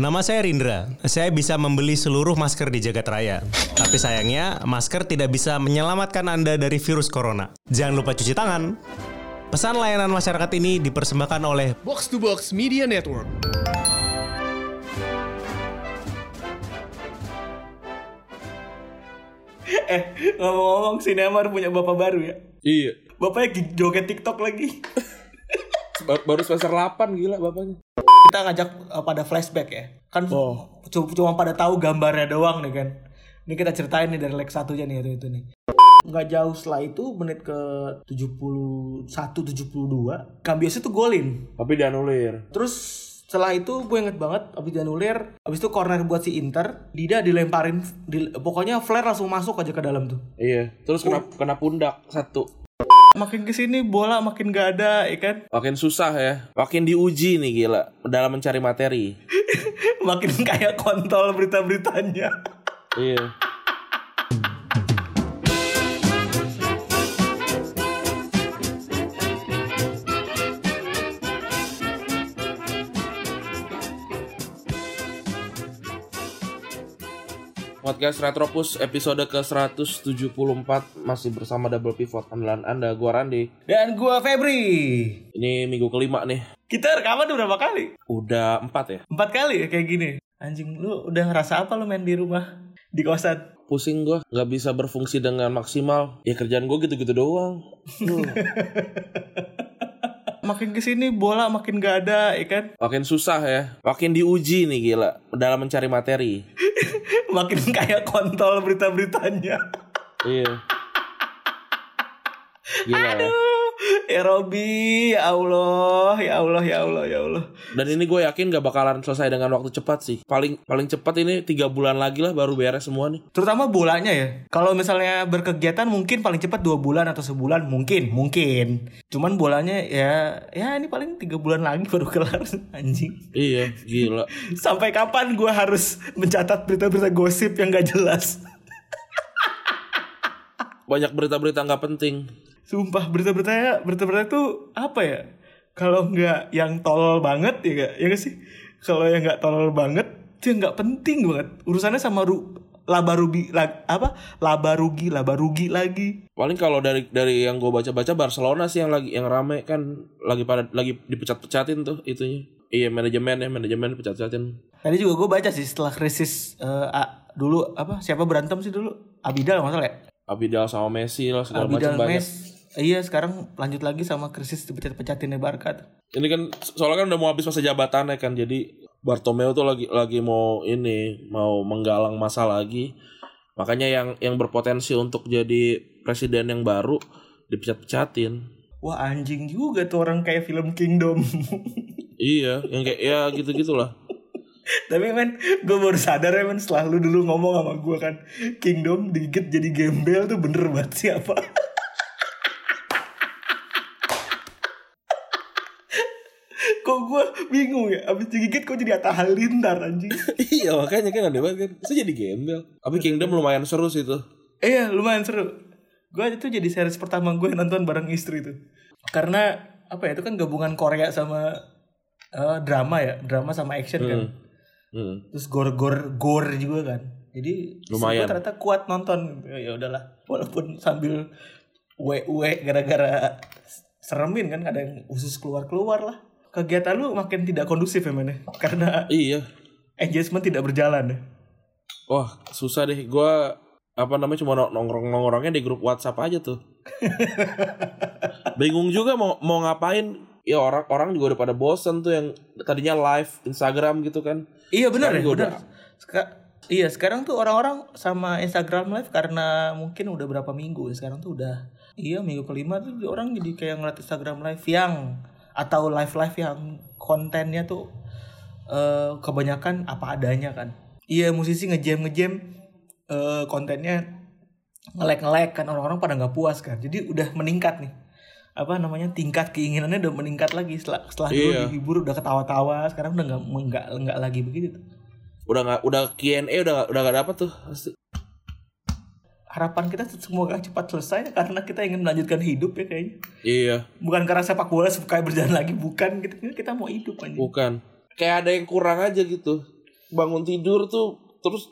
Nama saya Rindra. Saya bisa membeli seluruh masker di jagat raya. Tapi sayangnya, masker tidak bisa menyelamatkan Anda dari virus corona. Jangan lupa cuci tangan. Pesan layanan masyarakat ini dipersembahkan oleh Box to Box Media Network. Eh, ngomong-ngomong si Neymar punya bapak baru ya. Iya. Bapaknya joget TikTok lagi. Ba- Baru semester 8 gila bapaknya. Kita ngajak uh, pada flashback ya. Kan Oh. cuma, cuma pada tahu gambarnya doang nih kan. Ini kita ceritain nih dari leg satunya nih itu, itu nih. Nggak jauh setelah itu menit ke 71 72 Kambiasnya tuh golin. Tapi dianulir. Terus setelah itu gue inget banget abis dianulir abis itu corner buat si Inter Dida dilemparin di- pokoknya flare langsung masuk aja ke dalam tuh Iya. Terus kena kena pundak satu. Makin ke sini bola makin gak ada ya kan Makin susah ya. Makin diuji nih gila dalam mencari materi. makin kayak kontol berita-beritanya Iya. Podcast Retropus episode ke-174 masih bersama Double Pivot andalan Anda, gua Randi. dan gue Febri Ini minggu kelima nih. kita rekaman udah berapa kali Udah empat ya? empat kali ya kayak gini anjing lu udah ngerasa apa lu main di rumah di kosan Pusing gua nggak bisa berfungsi dengan maksimal. Ya kerjaan gua gitu-gitu doang. Makin ke sini bola makin gak ada ya kan Makin susah ya. Makin diuji nih gila dalam mencari materi. makin kayak kontol berita-beritanya Iya. Gila ya. Ya Robi ya Allah ya Allah ya Allah ya Allah Dan ini gue yakin gak bakalan selesai dengan waktu cepat sih. Paling paling cepat ini tiga bulan lagi lah baru beres semua nih. terutama bolanya ya kalau misalnya berkegiatan mungkin paling cepat dua bulan atau sebulan mungkin mungkin cuman bolanya ya ya ini paling tiga bulan lagi baru kelar anjing Iya, gila. sampai kapan gue harus mencatat berita-berita gosip yang gak jelas Banyak berita-berita nggak penting. Sumpah berita-beritanya berita-berita itu apa ya? Kalau nggak yang tolol banget ya gak ya gak sih? Kalau yang nggak tolol banget itu yang nggak penting banget. Urusannya sama ru laba rugi la- apa? Laba rugi laba rugi lagi. Paling kalau dari dari yang gue baca-baca Barcelona sih yang lagi yang rame kan lagi pada lagi dipecat-pecatin tuh itunya. Iya manajemen ya manajemen pecat-pecatin. Tadi juga gue baca sih setelah krisis eh, a- dulu apa siapa berantem sih dulu? Abidal masalah ya? Abidal sama Messi lah segala macam Abidal banyak. Mes iya sekarang lanjut lagi sama krisis dipecat-pecatinnya Barca. Ini kan soalnya kan udah mau habis masa jabatannya kan jadi Bartomeu tuh lagi lagi mau ini mau menggalang masa lagi. Makanya yang yang berpotensi untuk jadi presiden yang baru dipecat-pecatin. wah anjing juga tuh orang kayak film Kingdom Iya, yang kayak ya gitu-gitulah. tapi men gue baru sadar ya men setelah lu dulu ngomong sama gue kan Kingdom digigit jadi gembel tuh bener banget siapa kok gue bingung ya abis digigit kok jadi Atta Halilintar anjing iya, makanya kan aneh banget kan. Saya jadi gembel. Tapi Kingdom lumayan seru sih tuh. Iya lumayan seru Gue itu jadi series pertama gue nonton bareng istri tuh Karena apa ya itu kan gabungan Korea sama eh, drama ya Drama sama action kan Hmm. Terus gore-gore gore juga kan Jadi Lumayan. ternyata kuat nonton Ya udahlah Walaupun sambil uwe-uwe gara-gara seremin kan Ada yang usus keluar-keluar lah Kegiatan lu makin tidak kondusif ya men ya? Karena Iya. engagement tidak berjalan ya Wah, susah deh. Gua apa namanya cuma nongkrong-nongkrongnya di grup WhatsApp aja tuh. Bingung juga mau mau ngapain. Ya orang-orang juga udah pada bosen tuh yang tadinya live Instagram gitu kan. Iya benar ya, benar. Seka- iya sekarang tuh orang-orang sama Instagram live karena mungkin udah berapa minggu sekarang tuh udah iya minggu kelima tuh orang jadi kayak ngeliat Instagram live yang atau live live yang kontennya tuh eh, kebanyakan apa adanya kan. Iya musisi ngejam ngejam eh, kontennya ngelek ngelek kan orang-orang pada nggak puas kan. Jadi udah meningkat nih apa namanya tingkat keinginannya udah meningkat lagi setelah setelah dulu Iya. dihibur udah ketawa-tawa sekarang udah nggak nggak nggak lagi begitu tuh. Udah nggak udah Q&A udah nggak- udah gak dapet tuh. Harapan kita semoga cepat selesai karena kita ingin melanjutkan hidup ya kayaknya. Iya, bukan karena sepak bola supaya berjalan lagi bukan. Kita kita mau hidup aja bukan. Kayak ada yang kurang aja gitu. bangun tidur tuh terus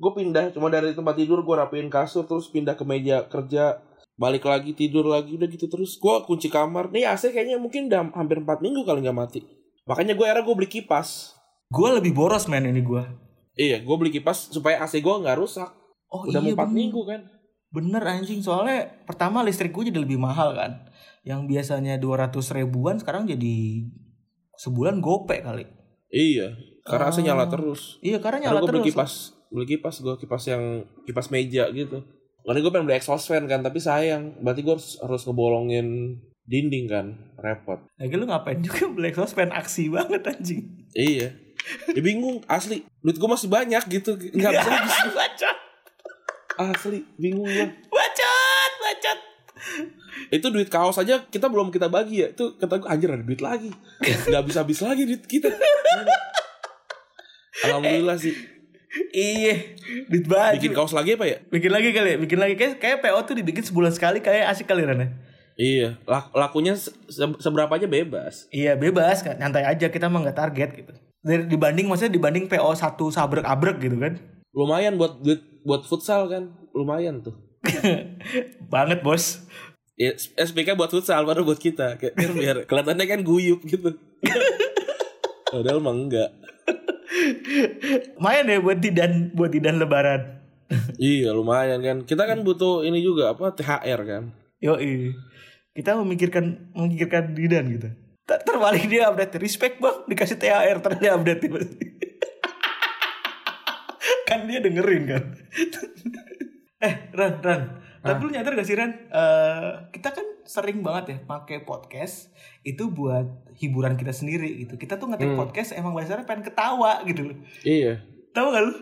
gue pindah. Cuma dari tempat tidur gue rapiin kasur terus pindah ke meja kerja. Balik lagi tidur lagi udah gitu terus. Gue kunci kamar. Nih AC kayaknya mungkin udah hampir 4 minggu kali nggak mati. Makanya gue era gue beli kipas. Gue lebih boros men ini gue. iya gue beli kipas supaya AC gue nggak rusak Oh udah mau 4 bener. minggu kan? Bener anjing. Soalnya pertama listrik gue jadi lebih mahal kan. Yang biasanya 200 ribuan sekarang jadi sebulan gope kali. iya karena AC Ah. nyala terus. Iya karena Karena nyala gue terus. beli kipas beli kipas gue kipas yang kipas meja gitu. Karena gue pengen beli exhaust fan kan? Tapi sayang berarti gue harus, harus ngebolongin dinding kan? Repot. Lagi lu ngapain juga beli exhaust fan? Aksi banget anjing. iya. Ya bingung asli. Duit gue masih banyak gitu. Nggak bisa habis asli bingung gue bacot, bacot. itu duit kaos aja kita belum kita bagi ya. Itu kata gue anjir ada duit lagi. Nggak bisa habis lagi duit kita. Alhamdulillah sih. Iya, duit baju. bikin kaos lagi apa ya? Bikin lagi kali ya, bikin lagi. Kayak kayak PO tuh dibikin sebulan sekali kayak asik kali Ran ya? iya. Lak- lakunya se- se- seberapa aja bebas. Iya bebas. Kan, nyantai aja kita mah nggak target gitu. Dari dibanding maksudnya dibanding PO satu sabrek abrek gitu kan. lumayan buat duit buat futsal kan lumayan tuh. Banget bos. Ya, SPK buat futsal baru buat kita. Kayak biar, biar kelihatannya kan guyup gitu. Padahal mah enggak. Main ya buat didan buat didan lebaran. iya lumayan kan. Kita kan butuh ini juga apa THR kan. Yo kita memikirkan memikirkan didan gitu. Ter- Terbalik dia update. Respect bang. Dikasih THR terus dia update kan dia dengerin kan. eh Ran Ran, tapi lu nyadar gak sih Ran? Eh, kita kan sering banget ya pakai podcast itu buat hiburan kita sendiri gitu. Kita tuh ngetik podcast emang dasarnya pengen ketawa gitu loh. iya Tahu gak lu?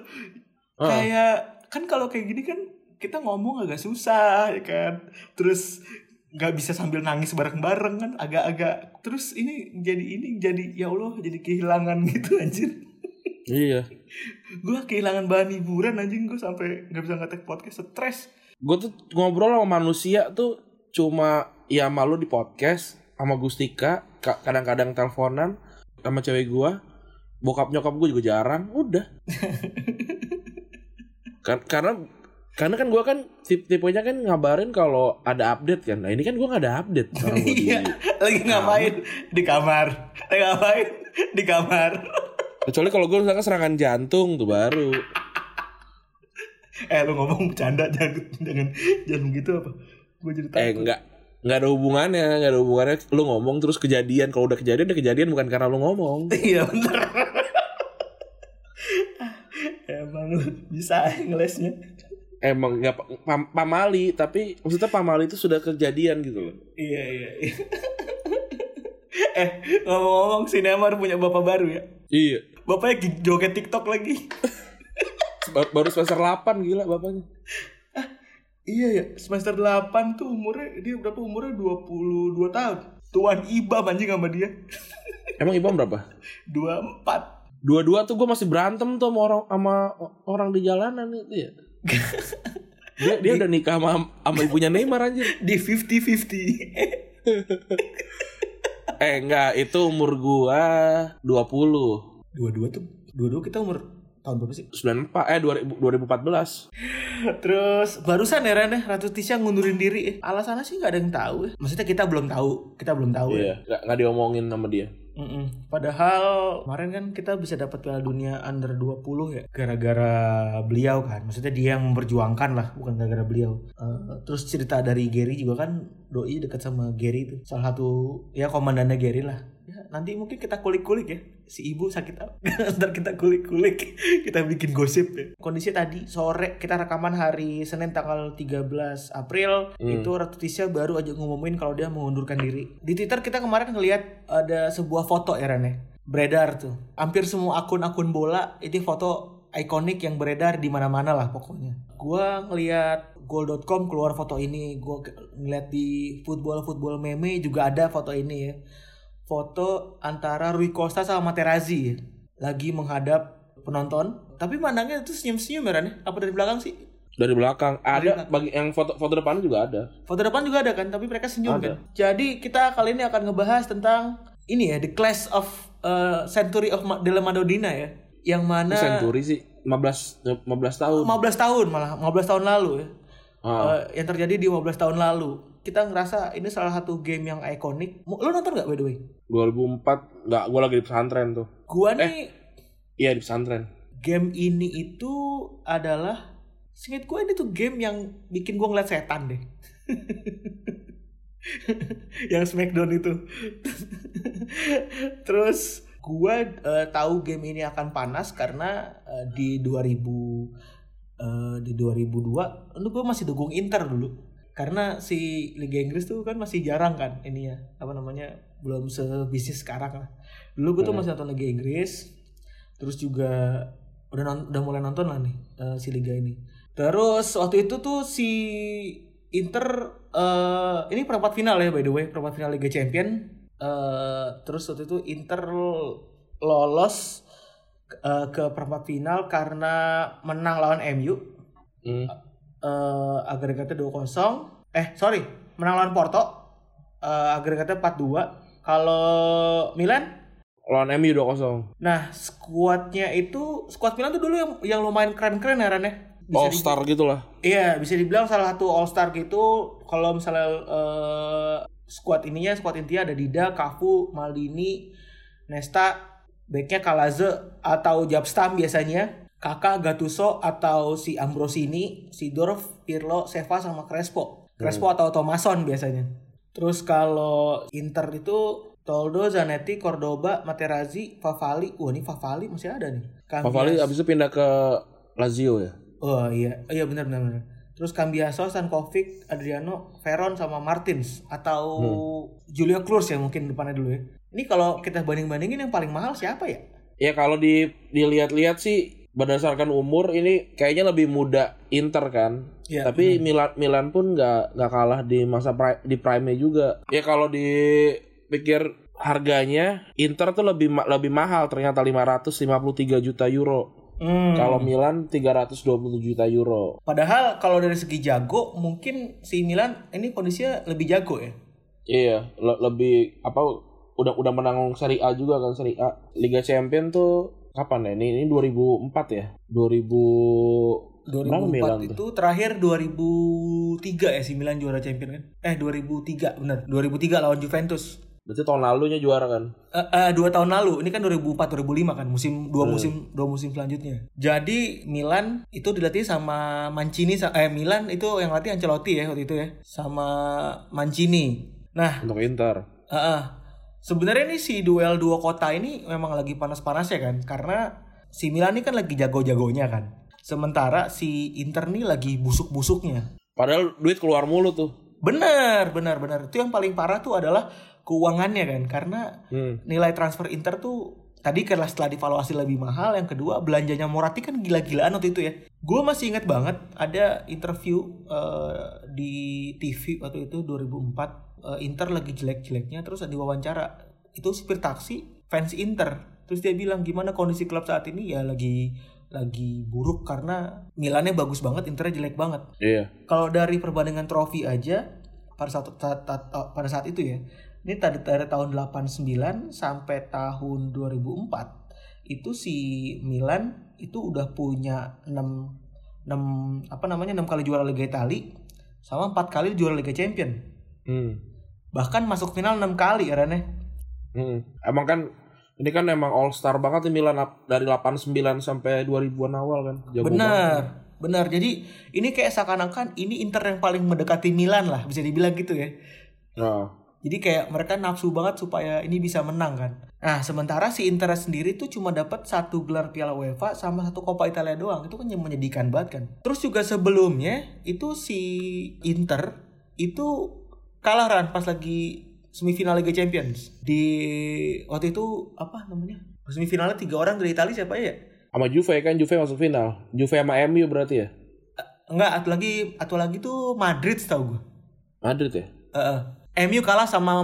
Ah. Kayak kan kalau kayak gini kan kita ngomong agak susah ya kan. Terus nggak bisa sambil nangis bareng-bareng kan agak-agak terus ini jadi ini jadi ya Allah jadi kehilangan gitu anjir. Iya. Gue kehilangan bahan hiburan anjing. Gue sampai nggak bisa ngetek podcast stres. gue tuh ngobrol sama manusia tuh cuma ya malu di podcast sama Gustika ka- kadang-kadang teleponan sama cewek gue bokap nyokap gue juga jarang udah. Kan karena karena kan gue kan tip tipenya kan ngabarin kalau ada update kan. Nah ini kan gue nggak ada update Iya, lagi ngapain? Di kamar? Lagi ngapain? Di kamar? Kecuali kalau gue misalkan serangan jantung tuh baru. Eh lu ngomong bercanda jangan jangan jangan begitu apa? Gue jadi takut. eh enggak nggak ada hubungannya nggak ada hubungannya. Lu ngomong terus kejadian. Kalau udah kejadian udah kejadian bukan karena lu ngomong. Iya bener. Emang lu bisa ngelesnya. Emang nggak pa- pam- pamali tapi maksudnya pamali itu sudah kejadian gitu loh. Iya iya iya Eh ngomong-ngomong Sinemar punya bapak baru ya? Iya. Bapaknya joget tiktok lagi. Ba- baru semester 8 gila bapaknya. Iya ya semester 8 tuh umurnya Dia berapa umurnya? 22 tahun. Tuan Iba anjing sama dia. Emang ibam berapa? 24 dua-dua tuh gue masih berantem tuh sama orang sama orang di jalanan itu ya. Dia dia udah nikah sama sama ibunya Neymar anjir Di 50-50 eh enggak itu umur gua 20 Dua-dua tuh Dua-dua kita umur tahun berapa sih? 94 eh 2000, 2014 Terus barusan ya Ren ya Ratu Tisha ngundurin diri ya. Alasannya sih nggak ada yang tahu ya. Maksudnya kita belum tahu Kita belum tahu ya iya nggak nggak diomongin sama dia Mm-mm. Padahal kemarin kan kita bisa dapat Piala Dunia Under 20 ya gara-gara beliau kan. Maksudnya dia yang memperjuangkan lah, bukan gara-gara beliau. Eh, terus cerita dari Gary juga kan doi dekat sama Gary itu. Salah satu ya komandannya Gary lah. Ya, nanti mungkin kita kulik-kulik ya. Si ibu sakit apa? Ntar kita kulik-kulik. kita bikin gosip ya. Kondisi tadi sore kita rekaman hari Senin tanggal 13 April itu Ratu Tisha baru aja ngumumin kalau dia mengundurkan diri. Di Twitter kita kemarin ngelihat ada sebuah foto ya Ren ya. Beredar tuh. Hampir semua akun-akun bola itu foto ikonik yang beredar di mana-mana lah pokoknya. Gua ngelihat goal.com keluar foto ini, gua ngeliat di football-football meme juga ada foto ini ya. Foto antara Rui Costa sama Materazzi ya. Lagi menghadap penonton. Tapi mandangnya itu senyum-senyum ya Ren ya? Apa dari belakang sih? dari belakang ada bagi yang foto foto depannya juga ada Foto depan juga ada kan, tapi mereka senyum Ada. kan. Jadi kita kali ini akan ngebahas tentang ini ya, The Clash of uh, Century of Della Madonnina ya. Yang mana Century sih 15 15 tahun. 15 tahun malah 15 tahun lalu ya. Ah. Eh, yang terjadi di 15 tahun lalu. Kita ngerasa ini salah satu game yang ikonik. Lu nonton gak by the way? 2004 nggak gue lagi di pesantren tuh. Gua nih Iya di pesantren. game ini itu adalah singkat gue ini tuh game yang bikin gue ngeliat setan deh. yang Smackdown itu. Terus gue eh, tahu game ini akan panas karena eh, di 2000 eh, di 2002 lu gue masih dukung Inter dulu. Karena si Liga Inggris tuh kan masih jarang kan ini ya apa namanya belum sebisnis sekarang lah. Dulu gue tuh Hmm. masih nonton Liga Inggris terus juga udah non- udah mulai nonton lah nih eh, si liga ini. Terus waktu itu tuh si Inter eh ini perempat final ya by the way perempat final Liga Champion Eh, terus waktu itu Inter lolos eh, ke perempat final karena menang lawan MU Hmm. eh agregatnya 2-0 eh sorry menang lawan Porto eh agregatnya 4-2 kalau Milan Lawan MU 2-0. Nah, skuadnya itu skuad Milan tuh dulu yang yang lumayan keren-keren ya Ran ya. Bisa All Star gitu lah. Iya, bisa dibilang salah satu All Star gitu. Kalau misalnya eh, skuad ininya, skuad intinya ada Dida, Cafu, Maldini, Nesta, backnya Kalaze atau Jabstam biasanya. Kakak Gattuso atau si Ambrosini, Sidorf, Pirlo, Seva sama Crespo. Crespo atau Thomason biasanya. Terus kalau Inter itu Toldo, Zanetti, Cordoba, Materazzi, Favali. Wah ini Favali masih ada nih. Favali Cambias- abis itu pindah ke Lazio ya. Oh iya, oh, iya benar benar benar. Terus Cambiaso, Sankovic, Adriano, Veron sama Martins atau Julio Cruz ya mungkin depannya dulu ya. Ini kalau kita banding-bandingin yang paling mahal siapa ya? Ya kalau di dilihat-lihat sih berdasarkan umur ini kayaknya lebih muda Inter kan. Iya, Tapi Milan Milan pun nggak nggak kalah di masa pri- di prime ya Ya kalau dipikir harganya Inter tuh lebih lebih mahal ternyata 553 juta euro. Hmm. Kalau Milan 327 juta euro. Padahal kalau dari segi jago mungkin si Milan ini kondisinya lebih jago ya. Iya, le- lebih apa udah udah menang Serie A juga kan Serie A. Liga Champion tuh kapan ya? Ini ini 2004 ya? 2000 Berapa 2004 Milan itu terakhir 2003 ya si Milan juara champion kan? Eh 2003 benar. 2003 lawan Juventus. Berarti tahun lalunya juara kan? Eh, eh, dua tahun lalu. Ini kan 2004 2005 kan musim dua musim dua musim selanjutnya. Jadi Milan itu dilatih sama Mancini eh Milan itu yang latih Ancelotti ya waktu itu ya sama Mancini. Nah Untuk Inter. eh, eh, sebenarnya nih si duel dua kota ini memang lagi panas-panasnya kan karena si Milan ini kan lagi jago-jagonya kan. Sementara si Inter nih lagi busuk-busuknya. Padahal duit keluar mulu tuh. benar benar benar. Itu yang paling parah tuh adalah keuangannya kan karena Hmm. nilai transfer Inter tuh tadi karena setelah divaluasi lebih mahal yang kedua belanjanya Moratti kan gila-gilaan waktu itu ya. Gue masih ingat banget ada interview eh, di TV waktu itu 2004 eh, Inter lagi jelek-jeleknya terus ada diwawancara itu supir taksi fans Inter. Terus dia bilang gimana kondisi klub saat ini? Ya lagi lagi buruk karena Milannya bagus banget Internya jelek banget. Iya. kalau dari perbandingan trofi aja pada saat, saat- saat- pada saat itu ya ini tadi dari tahun 89 sampai tahun 2004 itu si Milan itu udah punya 6 6 apa namanya 6 kali juara Liga Italia sama 4 kali juara Liga Champion Hmm. bahkan masuk final 6 kali ya Rene Hmm. Emang kan ini kan emang all star banget nih Milan dari 89 sampai 2000-an awal kan. Jago banget. benar benar jadi ini kayak seakan-akan ini Inter yang paling mendekati Milan lah bisa dibilang gitu ya Nah, Jadi kayak mereka nafsu banget supaya ini bisa menang kan. Nah sementara si Inter sendiri tuh cuma dapat satu gelar Piala UEFA sama satu Coppa Italia doang. Itu kan yang menyedihkan banget kan. Terus juga sebelumnya itu si Inter itu kalah Ran pas lagi semifinal Liga Champions. Di waktu itu apa namanya? Semifinalnya tiga orang dari Italia siapa ya? sama Juve kan Juve masuk final. Juve sama MU berarti ya? Enggak, atau lagi atau lagi tuh Madrid tahu gue. Madrid ya? Heeh. MU kalah sama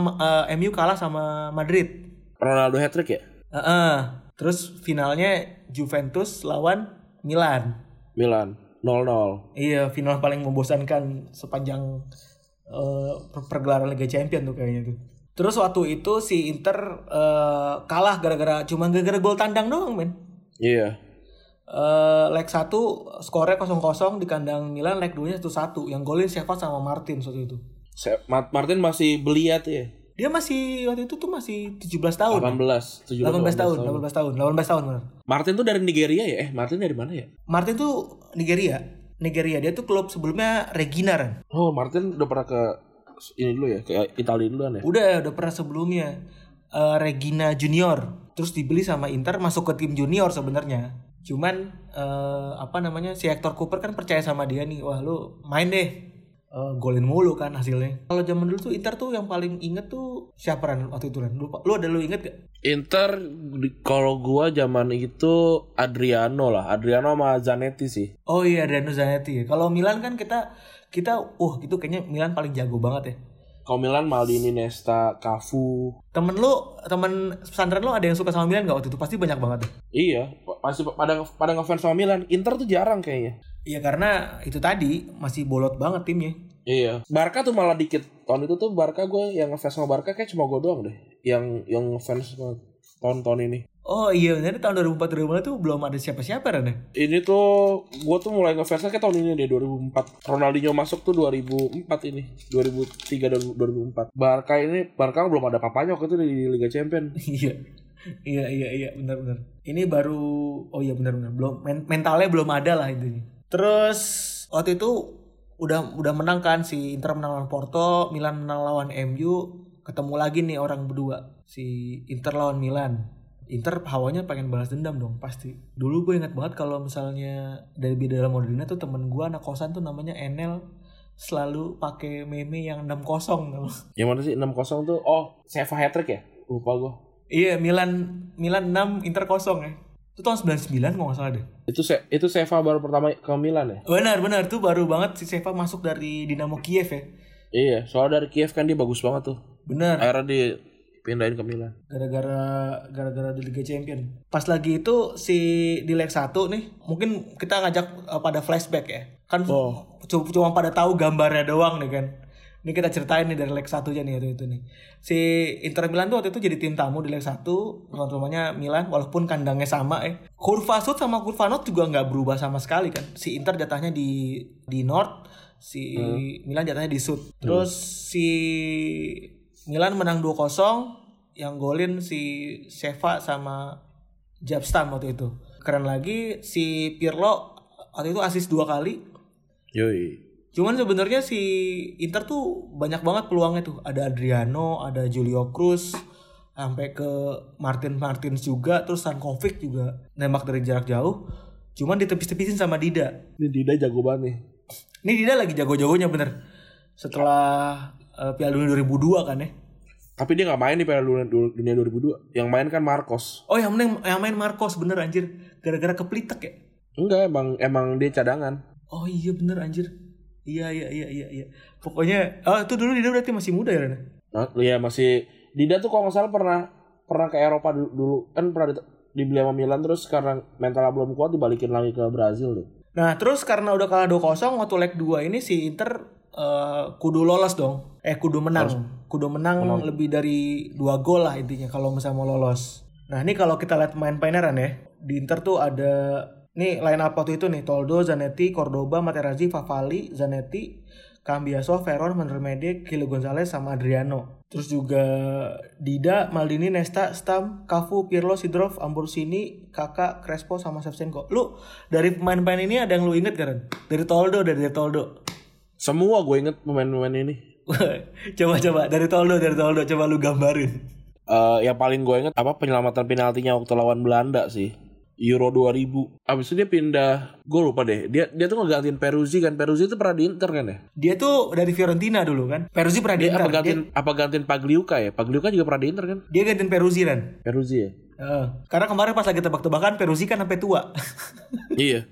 eh, MU kalah sama Madrid. Ronaldo hat trick ya? Heeh. Terus finalnya Juventus lawan Milan. Milan 0-0. Iya, final paling membosankan sepanjang per- pergelaran Liga Champion tuh kayaknya tuh. Terus waktu itu si Inter eh, kalah gara-gara cuma gara-gara gol tandang doang, men. Iya. Eh, leg 1 skornya 0-0 di kandang Milan, leg 2-nya 1-1. Yang golin Sheva sama Martin waktu itu. Martin masih beliat ya. Dia masih waktu itu tuh masih 17 tahun. 18, 17, 18 tahun, 18 tahun, 18 tahun benar. Martin tuh dari Nigeria ya? Eh, Martin dari mana ya? Martin tuh Nigeria. Nigeria dia tuh klub sebelumnya Regina kan. Oh, Martin udah pernah ke ini dulu ya, ke Italia duluan ya. Udah udah pernah sebelumnya Eh, Regina Junior. Terus dibeli sama Inter masuk ke tim junior sebenarnya. Cuman eh, apa namanya si Hector Cooper kan percaya sama dia nih. Wah, lu main deh. Eh, golin mulu kan hasilnya. Kalau zaman dulu tuh Inter tuh yang paling inget tuh siapa Ran waktu itu Ran? Lu, lu ada lu inget gak? Inter kalau gua zaman itu Adriano lah, Adriano sama Zanetti sih. Oh iya Adriano Zanetti. Kalau Milan kan kita kita uh itu kayaknya Milan paling jago banget ya. Kalau Milan Maldini, Nesta, Cafu. Temen lu, temen pesantren lu ada yang suka sama Milan gak waktu itu? Pasti banyak banget ya. Iya, pasti pada pada ngefans sama Milan. Inter tuh jarang kayaknya. Iya karena itu tadi masih bolot banget timnya. Iya. Barca tuh malah dikit. Tahun itu tuh Barca gue yang ngefans sama Barca kayak cuma gue doang deh. Yang yang ngefans sama tahun-tahun ini. Oh iya benar tahun 2004 2005 tuh belum ada siapa-siapa ya? Ini tuh gue tuh mulai ngefansnya kayak tahun ini deh 2004. Ronaldinho masuk tuh 2004 ini. 2003 dan 2004. Barca ini Barca belum ada papanya waktu itu di Liga Champion. iya. Iya iya iya benar benar. Ini baru oh iya benar benar belum men- mentalnya belum ada lah intinya. Terus waktu itu udah udah menang kan si Inter menang lawan Porto, Milan menang lawan MU, ketemu lagi nih orang berdua si Inter lawan Milan. Inter hawanya pengen balas dendam dong pasti. Dulu gue ingat banget kalau misalnya dari Bidara Modena tuh temen gue anak kosan tuh namanya Enel selalu pakai meme yang 6-0 tau. Yang mana sih 6-0 tuh? Oh, Seva hat-trick ya? Lupa gue. Iya Milan Milan 6 Inter 0 ya. Itu tahun 99 kalau nggak salah deh. Itu Se- itu Seva baru pertama ke Milan ya? Benar benar tuh baru banget si Seva masuk dari Dinamo Kiev ya. Iya, soalnya dari Kiev kan dia bagus banget tuh. Benar. Akhirnya dipindahin ke Milan. Gara-gara gara-gara di Liga Champion. Pas lagi itu si di leg 1 nih, mungkin kita ngajak uh, pada flashback ya. Kan Oh. cu- cuma pada tahu gambarnya doang nih kan. Ini kita ceritain nih dari leg 1 aja nih waktu itu nih. Si Inter Milan tuh waktu itu jadi tim tamu di leg 1, tuan rumahnya Milan walaupun kandangnya sama ya. Kurva Sud sama kurva North juga nggak berubah sama sekali kan. Si Inter jatahnya di di North, si Milan jatahnya di Sud. Terus si Milan menang 2-0 yang golin si Sheva sama Jabstam waktu itu. Keren lagi si Pirlo waktu itu asis dua kali Yoi. Cuman sebenarnya si Inter tuh banyak banget peluangnya tuh. Ada Adriano, ada Julio Cruz, sampai ke Martin Martins juga, terus Sankovic juga nembak dari jarak jauh. Cuman ditepis-tepisin sama Dida. Ini Dida jago banget nih. Ini Dida lagi jago-jagonya bener. Setelah eh, Piala Dunia 2002 kan ya. Tapi dia nggak main di Piala Dunia Dunia 2002. Yang main kan Marcos. Oh yang main yang main Marcos bener anjir. Gara-gara keplitek ya. Enggak, emang emang dia cadangan. Oh iya bener anjir. Iya iya iya iya iya. Pokoknya oh itu dulu Dida berarti masih muda ya Ren? Nah, iya masih Dida tuh kalau nggak salah pernah pernah ke Eropa dulu, dulu. kan pernah di- dibeli sama Milan terus karena mentalnya belum kuat dibalikin lagi ke Brazil deh. Nah terus karena udah kalah 2-0 waktu leg 2 ini si Inter eh, kudu lolos dong. Eh kudu menang. Kudu menang, lebih dari dua gol lah intinya kalau misalnya mau lolos. Nah ini kalau kita lihat main-mainnya Ran ya. Di Inter tuh ada nih line up waktu itu nih Toldo, Zanetti, Cordoba, Materazzi, Favali, Zanetti, Cambiaso, Veron, Mandermede, Kilo Gonzalez sama Adriano. Terus juga Dida, Maldini, Nesta, Stam, Cafu, Pirlo, Sidorov, Ambrosini, Kakak, Crespo sama Shevchenko. Lu dari pemain-pemain ini ada yang lu inget kan? Dari Toldo, dari, dari Toldo. Semua gue inget pemain-pemain ini. coba coba dari Toldo, dari Toldo coba lu gambarin. Eh yang paling gue inget apa penyelamatan penaltinya waktu lawan Belanda sih. Euro 2000. Abis itu dia pindah, gue lupa deh. Dia dia tuh ngegantiin Peruzzi kan. Peruzzi itu pernah di Inter kan ya? Dia tuh dari Fiorentina dulu kan. Peruzzi pernah di Dia Inter. apa gantiin apa gantiin Pagliuca ya? Pagliuca juga pernah di Inter kan? Dia, dia gantiin Peruzzi kan. Peruzzi ya? Heeh. karena kemarin pas lagi tebak-tebakan Peruzzi kan sampai tua. iya.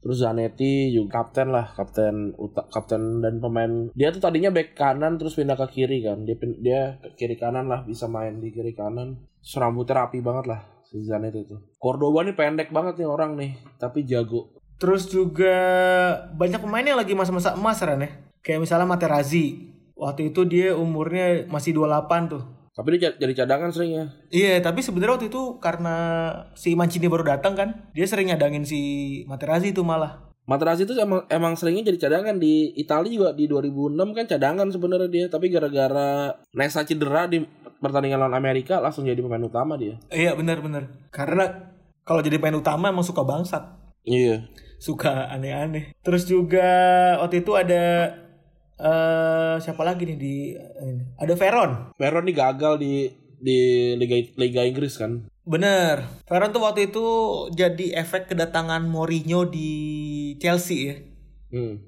Terus Zanetti juga kapten lah, kapten uta, kapten dan pemain. Dia tuh tadinya back kanan terus pindah ke kiri kan. Dia dia ke kiri kanan lah, bisa main di kiri kanan. Terus rambutnya rapi banget lah si Zanetti itu. Cordoba nih pendek banget nih orang nih, tapi jago. Terus juga banyak pemain yang lagi masa-masa emas Ran ya. Kayak misalnya Materazzi. Waktu itu dia umurnya masih 28 tuh. Tapi dia jadi cadangan seringnya. Iya, tapi sebenarnya waktu itu karena si Mancini baru datang kan, dia sering nyadangin si Materazzi itu malah. Materazzi itu emang, emang seringnya jadi cadangan di Italia juga di 2006 kan cadangan sebenarnya dia tapi gara-gara Nesa cedera di pertandingan lawan Amerika langsung jadi pemain utama dia. Iya, benar-benar. Karena kalau jadi pemain utama emang suka bangsat. Iya. Suka aneh-aneh. Terus juga waktu itu ada eh siapa lagi nih di ini? Ada Veron. Veron nih gagal di di Liga Liga Inggris kan. Bener. Veron tuh waktu itu jadi efek kedatangan Mourinho di Chelsea ya. Hmm.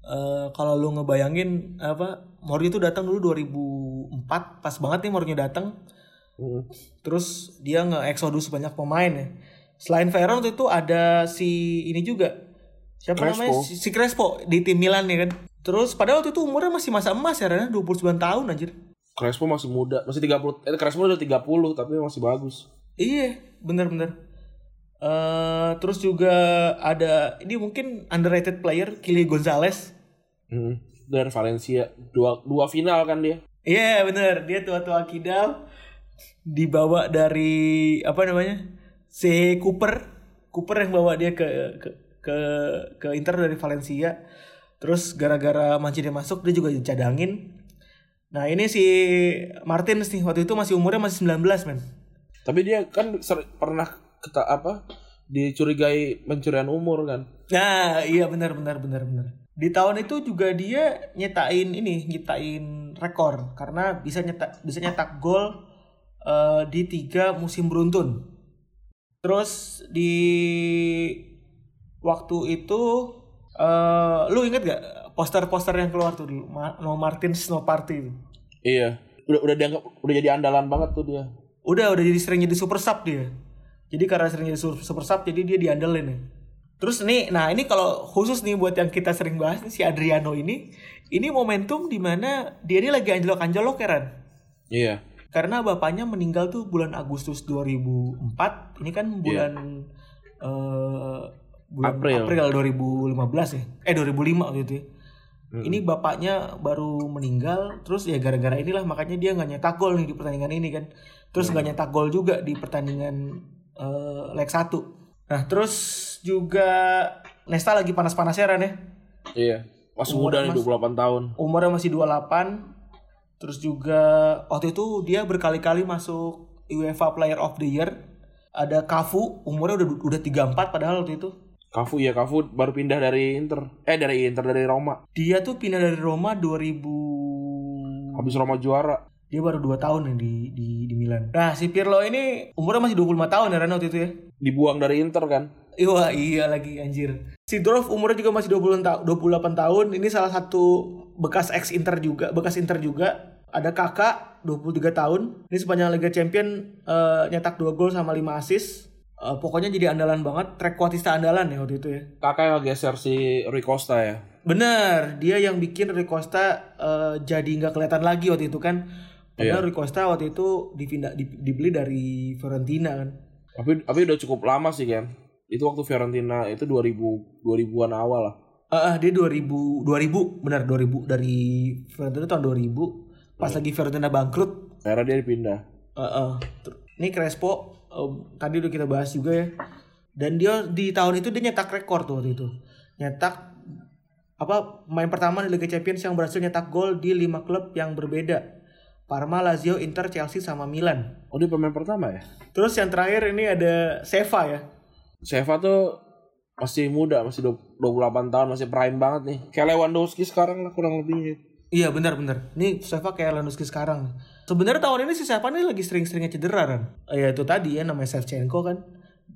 Eh, kalau lu ngebayangin apa Mourinho tuh datang dulu 2004 pas banget nih Mourinho datang Hmm. terus dia nge-exodus banyak pemain ya selain Veron waktu itu ada si ini juga siapa Crespo. namanya si, si Crespo di tim Milan ya kan terus padahal waktu itu umurnya masih masa emas ya Rana 29 tahun anjir Crespo masih muda, masih 30. Eh Crespo udah 30 tapi masih bagus. Iya bener-bener eh terus juga ada ini mungkin underrated player Kili Gonzalez. Hmm. Dari Valencia dua dua final kan dia. Iya bener. Dia tua-tua kidal dibawa dari apa namanya si Cooper. Cooper yang bawa dia ke ke ke, ke Inter dari Valencia. Terus gara-gara Mancini masuk dia juga dicadangin. Nah ini si Martins nih waktu itu masih umurnya masih 19 men Tapi dia kan ser- pernah keta apa dicurigai pencurian umur kan. nah iya benar benar benar benar di tahun itu juga dia nyetain ini nyetain rekor karena bisa nyetak bisa nyetak gol eh, di tiga musim beruntun terus di waktu itu eh lu inget gak poster-poster yang keluar tuh dulu Ma- No Martins No Party itu Iya. Udah udah dianggap udah jadi andalan banget tuh dia. Udah udah jadi sering jadi super sub dia. Jadi karena sering jadi su- super sub jadi dia diandelin nih terus nih nah ini kalau khusus nih buat yang kita sering bahas nih si Adriano ini ini momentum di mana dia ini lagi anjlok-anjlok ya Ran? Iya. karena bapaknya meninggal tuh bulan Agustus 2004 ini kan bulan eh, bulan April. April 2015 ya? Eh 2005 waktu itu ya. ini bapaknya baru meninggal terus ya gara-gara inilah makanya dia nggak nyetak gol nih di pertandingan ini kan terus nggak nyetak gol juga di pertandingan eh, leg 1 nah terus juga Nesta lagi panas-panasnya Ran ya Iya. Masih Umur muda nih Mas- 28 tahun. umurnya masih 28 terus juga waktu itu dia berkali-kali masuk UEFA Player of the Year ada Cafu umurnya udah udah 34 padahal waktu itu Kafu ya Kafu baru pindah dari Inter. Eh dari Inter dari Roma. dia tuh pindah dari Roma 2000 Habis Roma juara. dia baru 2 tahun nih di, di, di Milan nah si Pirlo ini umurnya masih 25 tahun ya waktu itu ya Dibuang dari Inter kan. Iya, iya lagi anjir. Si Dorf umurnya juga masih 20 ta 28 tahun. Ini salah satu bekas ex Inter juga, bekas Inter juga. Ada kakak 23 tahun. Ini sepanjang Liga Champion eh, nyetak 2 gol sama 5 assist. Eh, pokoknya jadi andalan banget, trequartista andalan ya waktu itu ya. Kakak yang geser si Rui Costa ya. Bener, dia yang bikin Rui Costa eh, jadi nggak kelihatan lagi waktu itu kan. Padahal Rui Costa waktu itu dipindah di- dibeli dari Fiorentina kan. Tapi tapi udah cukup lama sih kan. Itu waktu Fiorentina itu 2000 2000-an awal lah. Ah, ah, dia 2000 2000 benar 2000 dari Fiorentina tahun 2000 pas lagi Fiorentina bangkrut. Akhirnya dia dipindah. Ah, ah. Ter- Ini Crespo eh, tadi udah kita bahas juga ya. Dan dia di tahun itu dia nyetak rekor tuh waktu itu. Nyetak apa main pertama di Liga Champions yang berhasil nyetak gol di 5 klub yang berbeda. Parma, Lazio, Inter, Chelsea sama Milan. Oh dia pemain pertama ya? Terus yang terakhir ini ada Seva ya. Seva tuh masih muda, masih 20 28 tahun, masih prime banget nih. Kayak Lewandowski sekarang lah kurang lebih. Iya benar-benar. Ini Seva kayak Lewandowski sekarang. Sebenarnya tahun ini si Seva nih lagi sering-seringnya cedera kan. Ya itu tadi ya namanya Shevchenko kan.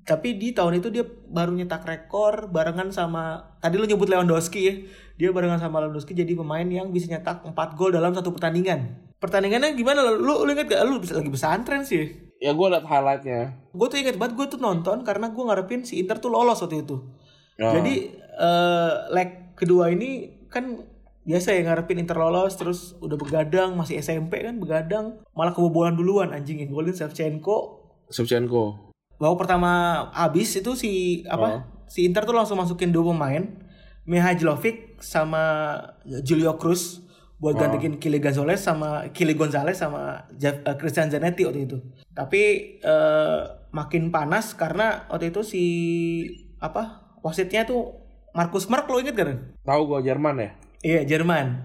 Tapi di tahun itu dia baru nyetak rekor barengan sama tadi lu nyebut Lewandowski ya. Dia barengan sama Lewandowski jadi pemain yang bisa nyetak 4 gol dalam satu pertandingan. Pertandingannya gimana? Lu lu inget gak? Lu bisa lagi pesantren sih. Ya gue liat highlightnya. Gue tuh inget banget gue tuh nonton karena gue ngarepin si Inter tuh lolos waktu itu. Ya. Jadi eh leg kedua ini kan biasa ya ngarepin Inter lolos terus udah begadang masih SMP kan begadang malah kebobolan duluan anjing yang golin Shevchenko Shevchenko. babak pertama habis itu si apa si Inter tuh langsung masukin dua pemain Mihajlovic sama Julio Cruz buat gantiin Kili Gonzalez sama Kili Gonzalez sama Ja- eh, Christian Zanetti waktu itu. Tapi eh, makin panas karena waktu itu si apa wasitnya tuh Markus Mark lo inget kan? Tahu gue Jerman ya? Iya Jerman.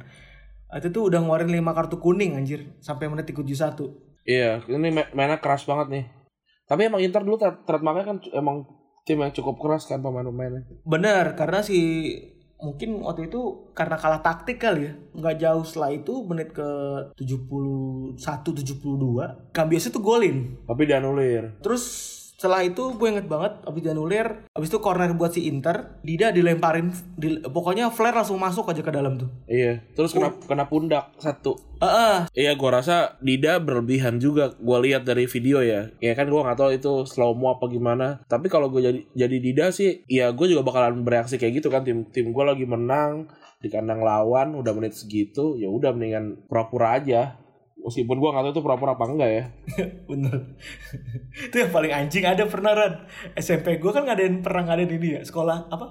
Itu udah ngeluarin 5 kartu kuning anjir sampai menit 31. Iya, ini ma- mainnya keras banget nih. Tapi emang Inter dulu tra- trademarknya kan emang tim yang cukup keras kan pemain-pemainnya. Bener, karena si mungkin waktu itu karena kalah taktik kali ya. Nggak jauh setelah itu menit ke 71 72, Cambias itu golin. Tapi dianulir. Terus setelah itu gue inget banget abis dianulir, abis itu corner buat si Inter, Dida dilemparin di- pokoknya flare langsung masuk aja ke dalam tuh. Iya, terus kena kena pundak satu. Heeh, Iya, gua rasa Dida berlebihan juga. Gua lihat dari video ya. Ya kan gua nggak tahu itu slow mo apa gimana. Tapi kalau gue jadi jadi Dida sih, ya gue juga bakalan bereaksi kayak gitu kan. Tim tim gue lagi menang di kandang lawan, udah menit segitu, ya udah mendingan pura-pura aja. Meskipun gua nggak tahu itu pura-pura apa enggak ya. bener. itu yang paling anjing ada pernah Ran. SMP gue kan ngadain pernah ngadain ini ya sekolah apa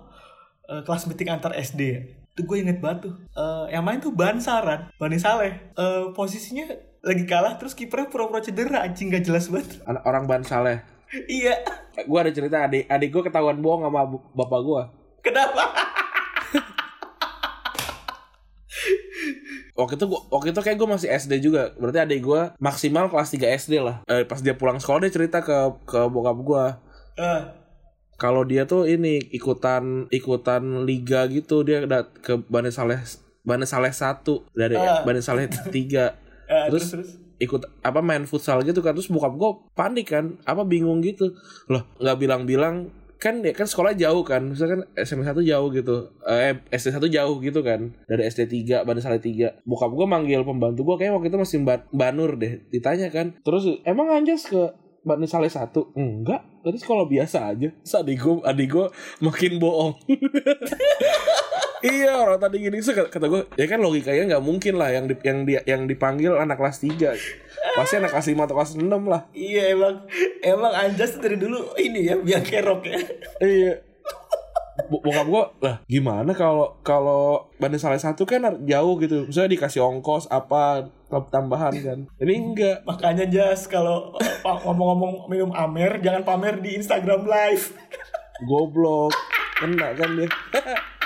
eh, kelas meeting antar SD ya. Itu gue inget banget tuh. Eh, yang main tuh Bansaran, Bani Saleh. Eh, posisinya lagi kalah terus kipernya pura-pura cedera anjing gak jelas banget. Anak orang Ban Saleh. iya. Gue ada cerita adik adik gue ketahuan bohong sama bapak gue. Kenapa? Waktu itu gua, waktu itu kayak gue masih SD juga. Berarti adik gue maksimal kelas 3 SD lah. Eh, pas dia pulang sekolah dia cerita ke ke bokap gue. Eh, Kalau dia tuh ini ikutan ikutan liga gitu dia dat ke Bani Saleh Bani Saleh 1 dari Ah. Bani Saleh 3. eh, Terus- terus, terus. ikut apa main futsal gitu kan terus bokap gue panik kan apa bingung gitu loh nggak bilang-bilang kan ya kan sekolah jauh kan. Misalkan SMA 1 jauh gitu. Eh SD 1 jauh gitu kan. Dari SD 3 Bani Saleh 3 bokap gue manggil pembantu gue kayak waktu itu masih Mbak Banur deh ditanya kan. Terus emang anjas ke Bani Saleh 1 enggak tadi sekolah biasa aja. Terus adik gue adik gue makin bohong Iya orang tadi gini sih kata gue ya kan logikanya nggak mungkin lah yang di, yang dia yang dipanggil anak kelas 3 pasti anak kelas 5 atau kelas 6 lah. Iya emang emang Anjas dari dulu ini ya biang kerok ya. iya. Bo- bokap gue lah gimana kalau kalau banding salah satu kan jauh gitu. Misalnya dikasih ongkos apa tam- tambahan kan. Ini enggak. Makanya Jas kalau ngomong-ngomong minum Amer jangan pamer di Instagram live. goblok. Kena kan dia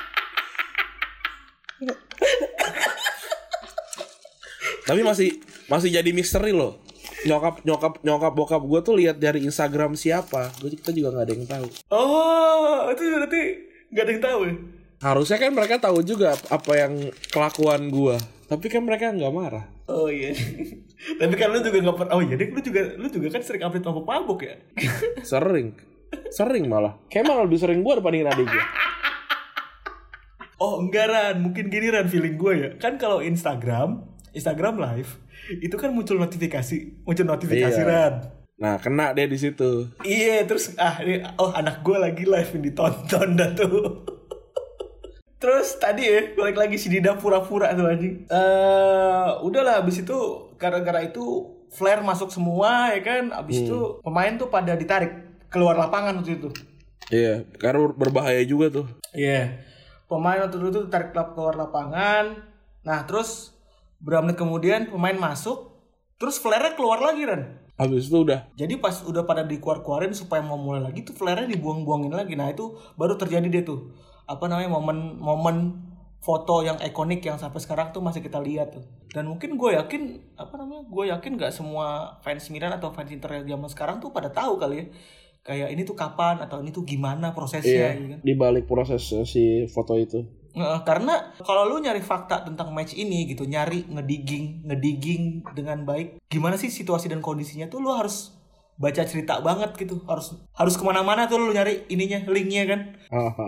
tapi masih masih jadi misteri loh nyokap nyokap nyokap bokap gue tuh lihat dari Instagram siapa gue kita juga nggak ada yang tahu Oh, itu berarti nggak ada yang tahu ya? harusnya kan mereka tahu juga apa yang kelakuan gue tapi kan mereka nggak marah Oh iya. Tapi kan lu juga nggak pernah. Oh iya, lu juga lu juga kan sering update mabuk mabuk ya. sering sering malah kayak malah lebih sering gue dibandingin adik gue oh enggak Ran, mungkin gini Ran feeling gue ya. Kan kalau Instagram, Instagram live itu kan muncul notifikasi, muncul notifikasi Iya. Ran. nah kena deh di situ Iya, terus ah ini oh anak gue lagi live yang ditonton dah tuh. Terus tadi ya balik lagi si Dida pura-pura tuh anjing. Eh udahlah abis itu gara-gara itu flare masuk semua ya kan. Abis itu pemain tuh pada ditarik keluar lapangan waktu itu. iya karena berbahaya juga tuh Iya. Pemain waktu itu ditarik keluar lapangan. Nah terus berapa menit kemudian pemain masuk. Terus flare-nya keluar lagi Ran. habis itu udah Jadi pas udah pada dikeluar-keluarin supaya mau mulai lagi tuh flare-nya dibuang-buangin lagi. Nah, itu baru terjadi deh tuh. Apa namanya momen-momen foto yang ikonik yang sampai sekarang tuh masih kita lihat tuh. Dan mungkin gue yakin apa namanya? Gue yakin nggak semua fans Milan atau fans Inter zaman sekarang tuh pada tahu kali ya. Kayak ini tuh kapan atau ini tuh gimana prosesnya gitu kan. di balik proses si foto itu Nge- karena kalau lu nyari fakta tentang match ini gitu, nyari ngedigging, ngedigging dengan baik, gimana sih situasi dan kondisinya tuh lu harus baca cerita banget gitu, harus harus ke mana-mana tuh lu nyari ininya, linknya kan.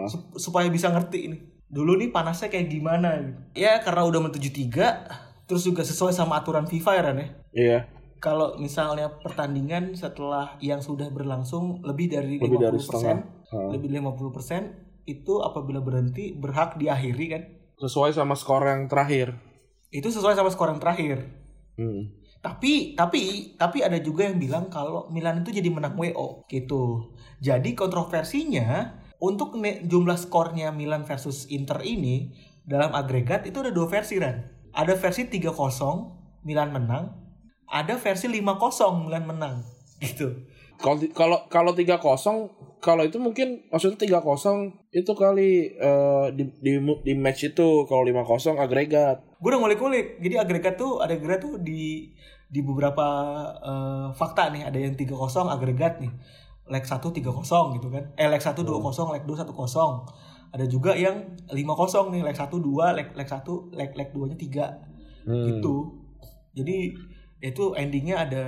Sup- supaya bisa ngerti ini. Dulu nih panasnya kayak gimana gitu. Ya karena udah menuju tiga, terus juga sesuai sama aturan FIFA ya Ran ya. iya Kalau misalnya pertandingan setelah yang sudah berlangsung lebih dari Lebih 50%, dari setengah. Hmm. lebih dari 50% itu apabila berhenti berhak diakhiri kan. sesuai sama skor yang terakhir Itu sesuai sama skor yang terakhir. hmm. Tapi tapi tapi ada juga yang bilang kalau Milan itu jadi menang WO gitu. Jadi kontroversinya untuk jumlah skornya Milan versus Inter ini dalam agregat itu ada dua versi Ran. ada versi 3-0 Milan menang, ada versi 5-0 Milan menang gitu. Kalau kalau kalau tiga kosong kalau itu mungkin maksudnya tiga kosong itu kali eh, di, di di match itu kalau lima kosong agregat. Gue udah ngulik-ngulik. Jadi agregat tuh ada agregat tuh di di beberapa eh, fakta nih ada yang 3-0 agregat nih. Leg 1 3-0 gitu kan. Eh leg 1 2-0, leg 2 1-0. Ada juga yang 5-0 nih, leg 1 2, leg leg 1, leg leg 2-nya 3 Hmm. gitu. Jadi itu endingnya ada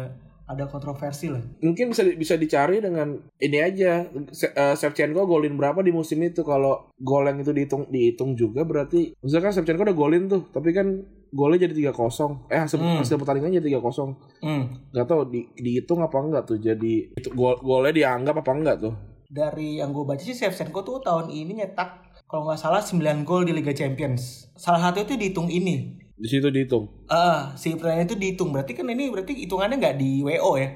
ada kontroversi lah. Mungkin bisa bisa dicari dengan ini aja Se- eh, Shevchenko golin berapa di musim itu kalau gol yang itu dihitung dihitung juga berarti misalkan Shevchenko udah golin tuh tapi kan golnya jadi 3-0 eh hasil, Hmm. hasil pertandingan jadi 3-0 Hmm. nggak tahu di, dihitung apa enggak tuh jadi itu gol golnya dianggap apa enggak tuh Dari yang gue baca sih Shevchenko tuh tahun ini nyetak kalau nggak salah 9 gol di Liga Champions. Salah satu itu dihitung ini. Di situ dihitung Ah, si pertandingan itu dihitung. Berarti kan ini berarti hitungannya nggak di WO ya.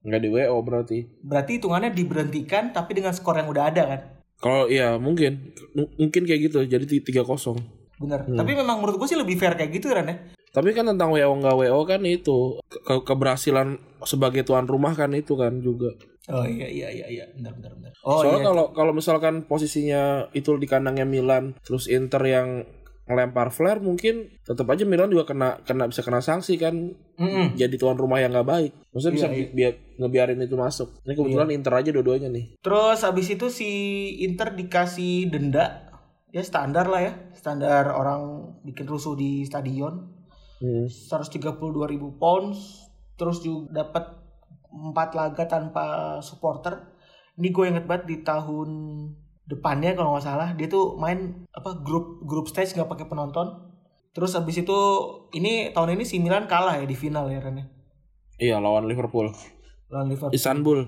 nggak di WO berarti Berarti hitungannya diberhentikan tapi dengan skor yang udah ada kan. kalau iya mungkin M- mungkin kayak gitu jadi ti- 3-0 Bener. Tapi memang menurut gue sih lebih fair kayak gitu Ran ya. Tapi kan tentang WO nggak WO kan itu ke- keberhasilan sebagai tuan rumah kan itu kan juga. Oh iya iya iya iya. Bentar bentar bentar. Oh Soalnya iya. kalau kalau misalkan posisinya itu di kandangnya Milan, terus Inter yang ngelempar flare mungkin tetap aja Milan juga kena kena bisa kena sanksi kan Mm-mm. jadi tuan rumah yang nggak baik. Maksudnya bisa Iya, bi- biar ngebiarin itu masuk. Ini kebetulan Inter aja dua-duanya nih. Terus habis itu si Inter dikasih denda. Ya standar lah ya. Standar orang bikin rusuh di stadion. Hmm. 132 ribu pounds terus juga dapat empat laga tanpa supporter ini gue inget banget di tahun depannya kalau nggak salah dia tuh main apa grup grup stage nggak pakai penonton terus habis itu ini tahun ini si Milan kalah ya di final ya Ren ya. Iya lawan Liverpool. lawan Liverpool Istanbul.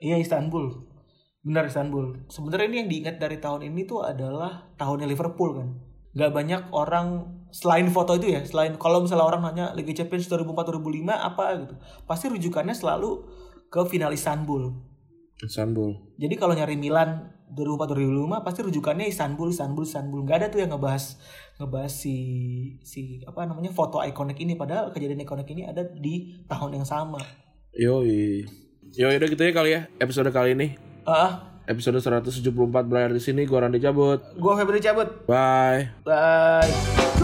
iya Istanbul benar Istanbul sebenarnya ini yang diingat dari tahun ini tuh adalah tahunnya Liverpool kan nggak banyak orang selain foto itu ya selain kalau misalnya orang nanya Liga Champions 2004 2005 apa gitu pasti rujukannya selalu ke final Istanbul Istanbul. jadi kalau nyari Milan 2004 2005 pasti rujukannya Istanbul Istanbul Istanbul nggak ada tuh yang ngebahas ngebahas si si apa namanya foto ikonik ini padahal kejadian ikonik ini ada di tahun yang sama Yoi. Yoi udah gitu ya kali ya episode kali ini. ah Episode 174 berakhir di sini. Gua Randy cabut. gue Febri cabut Bye. bye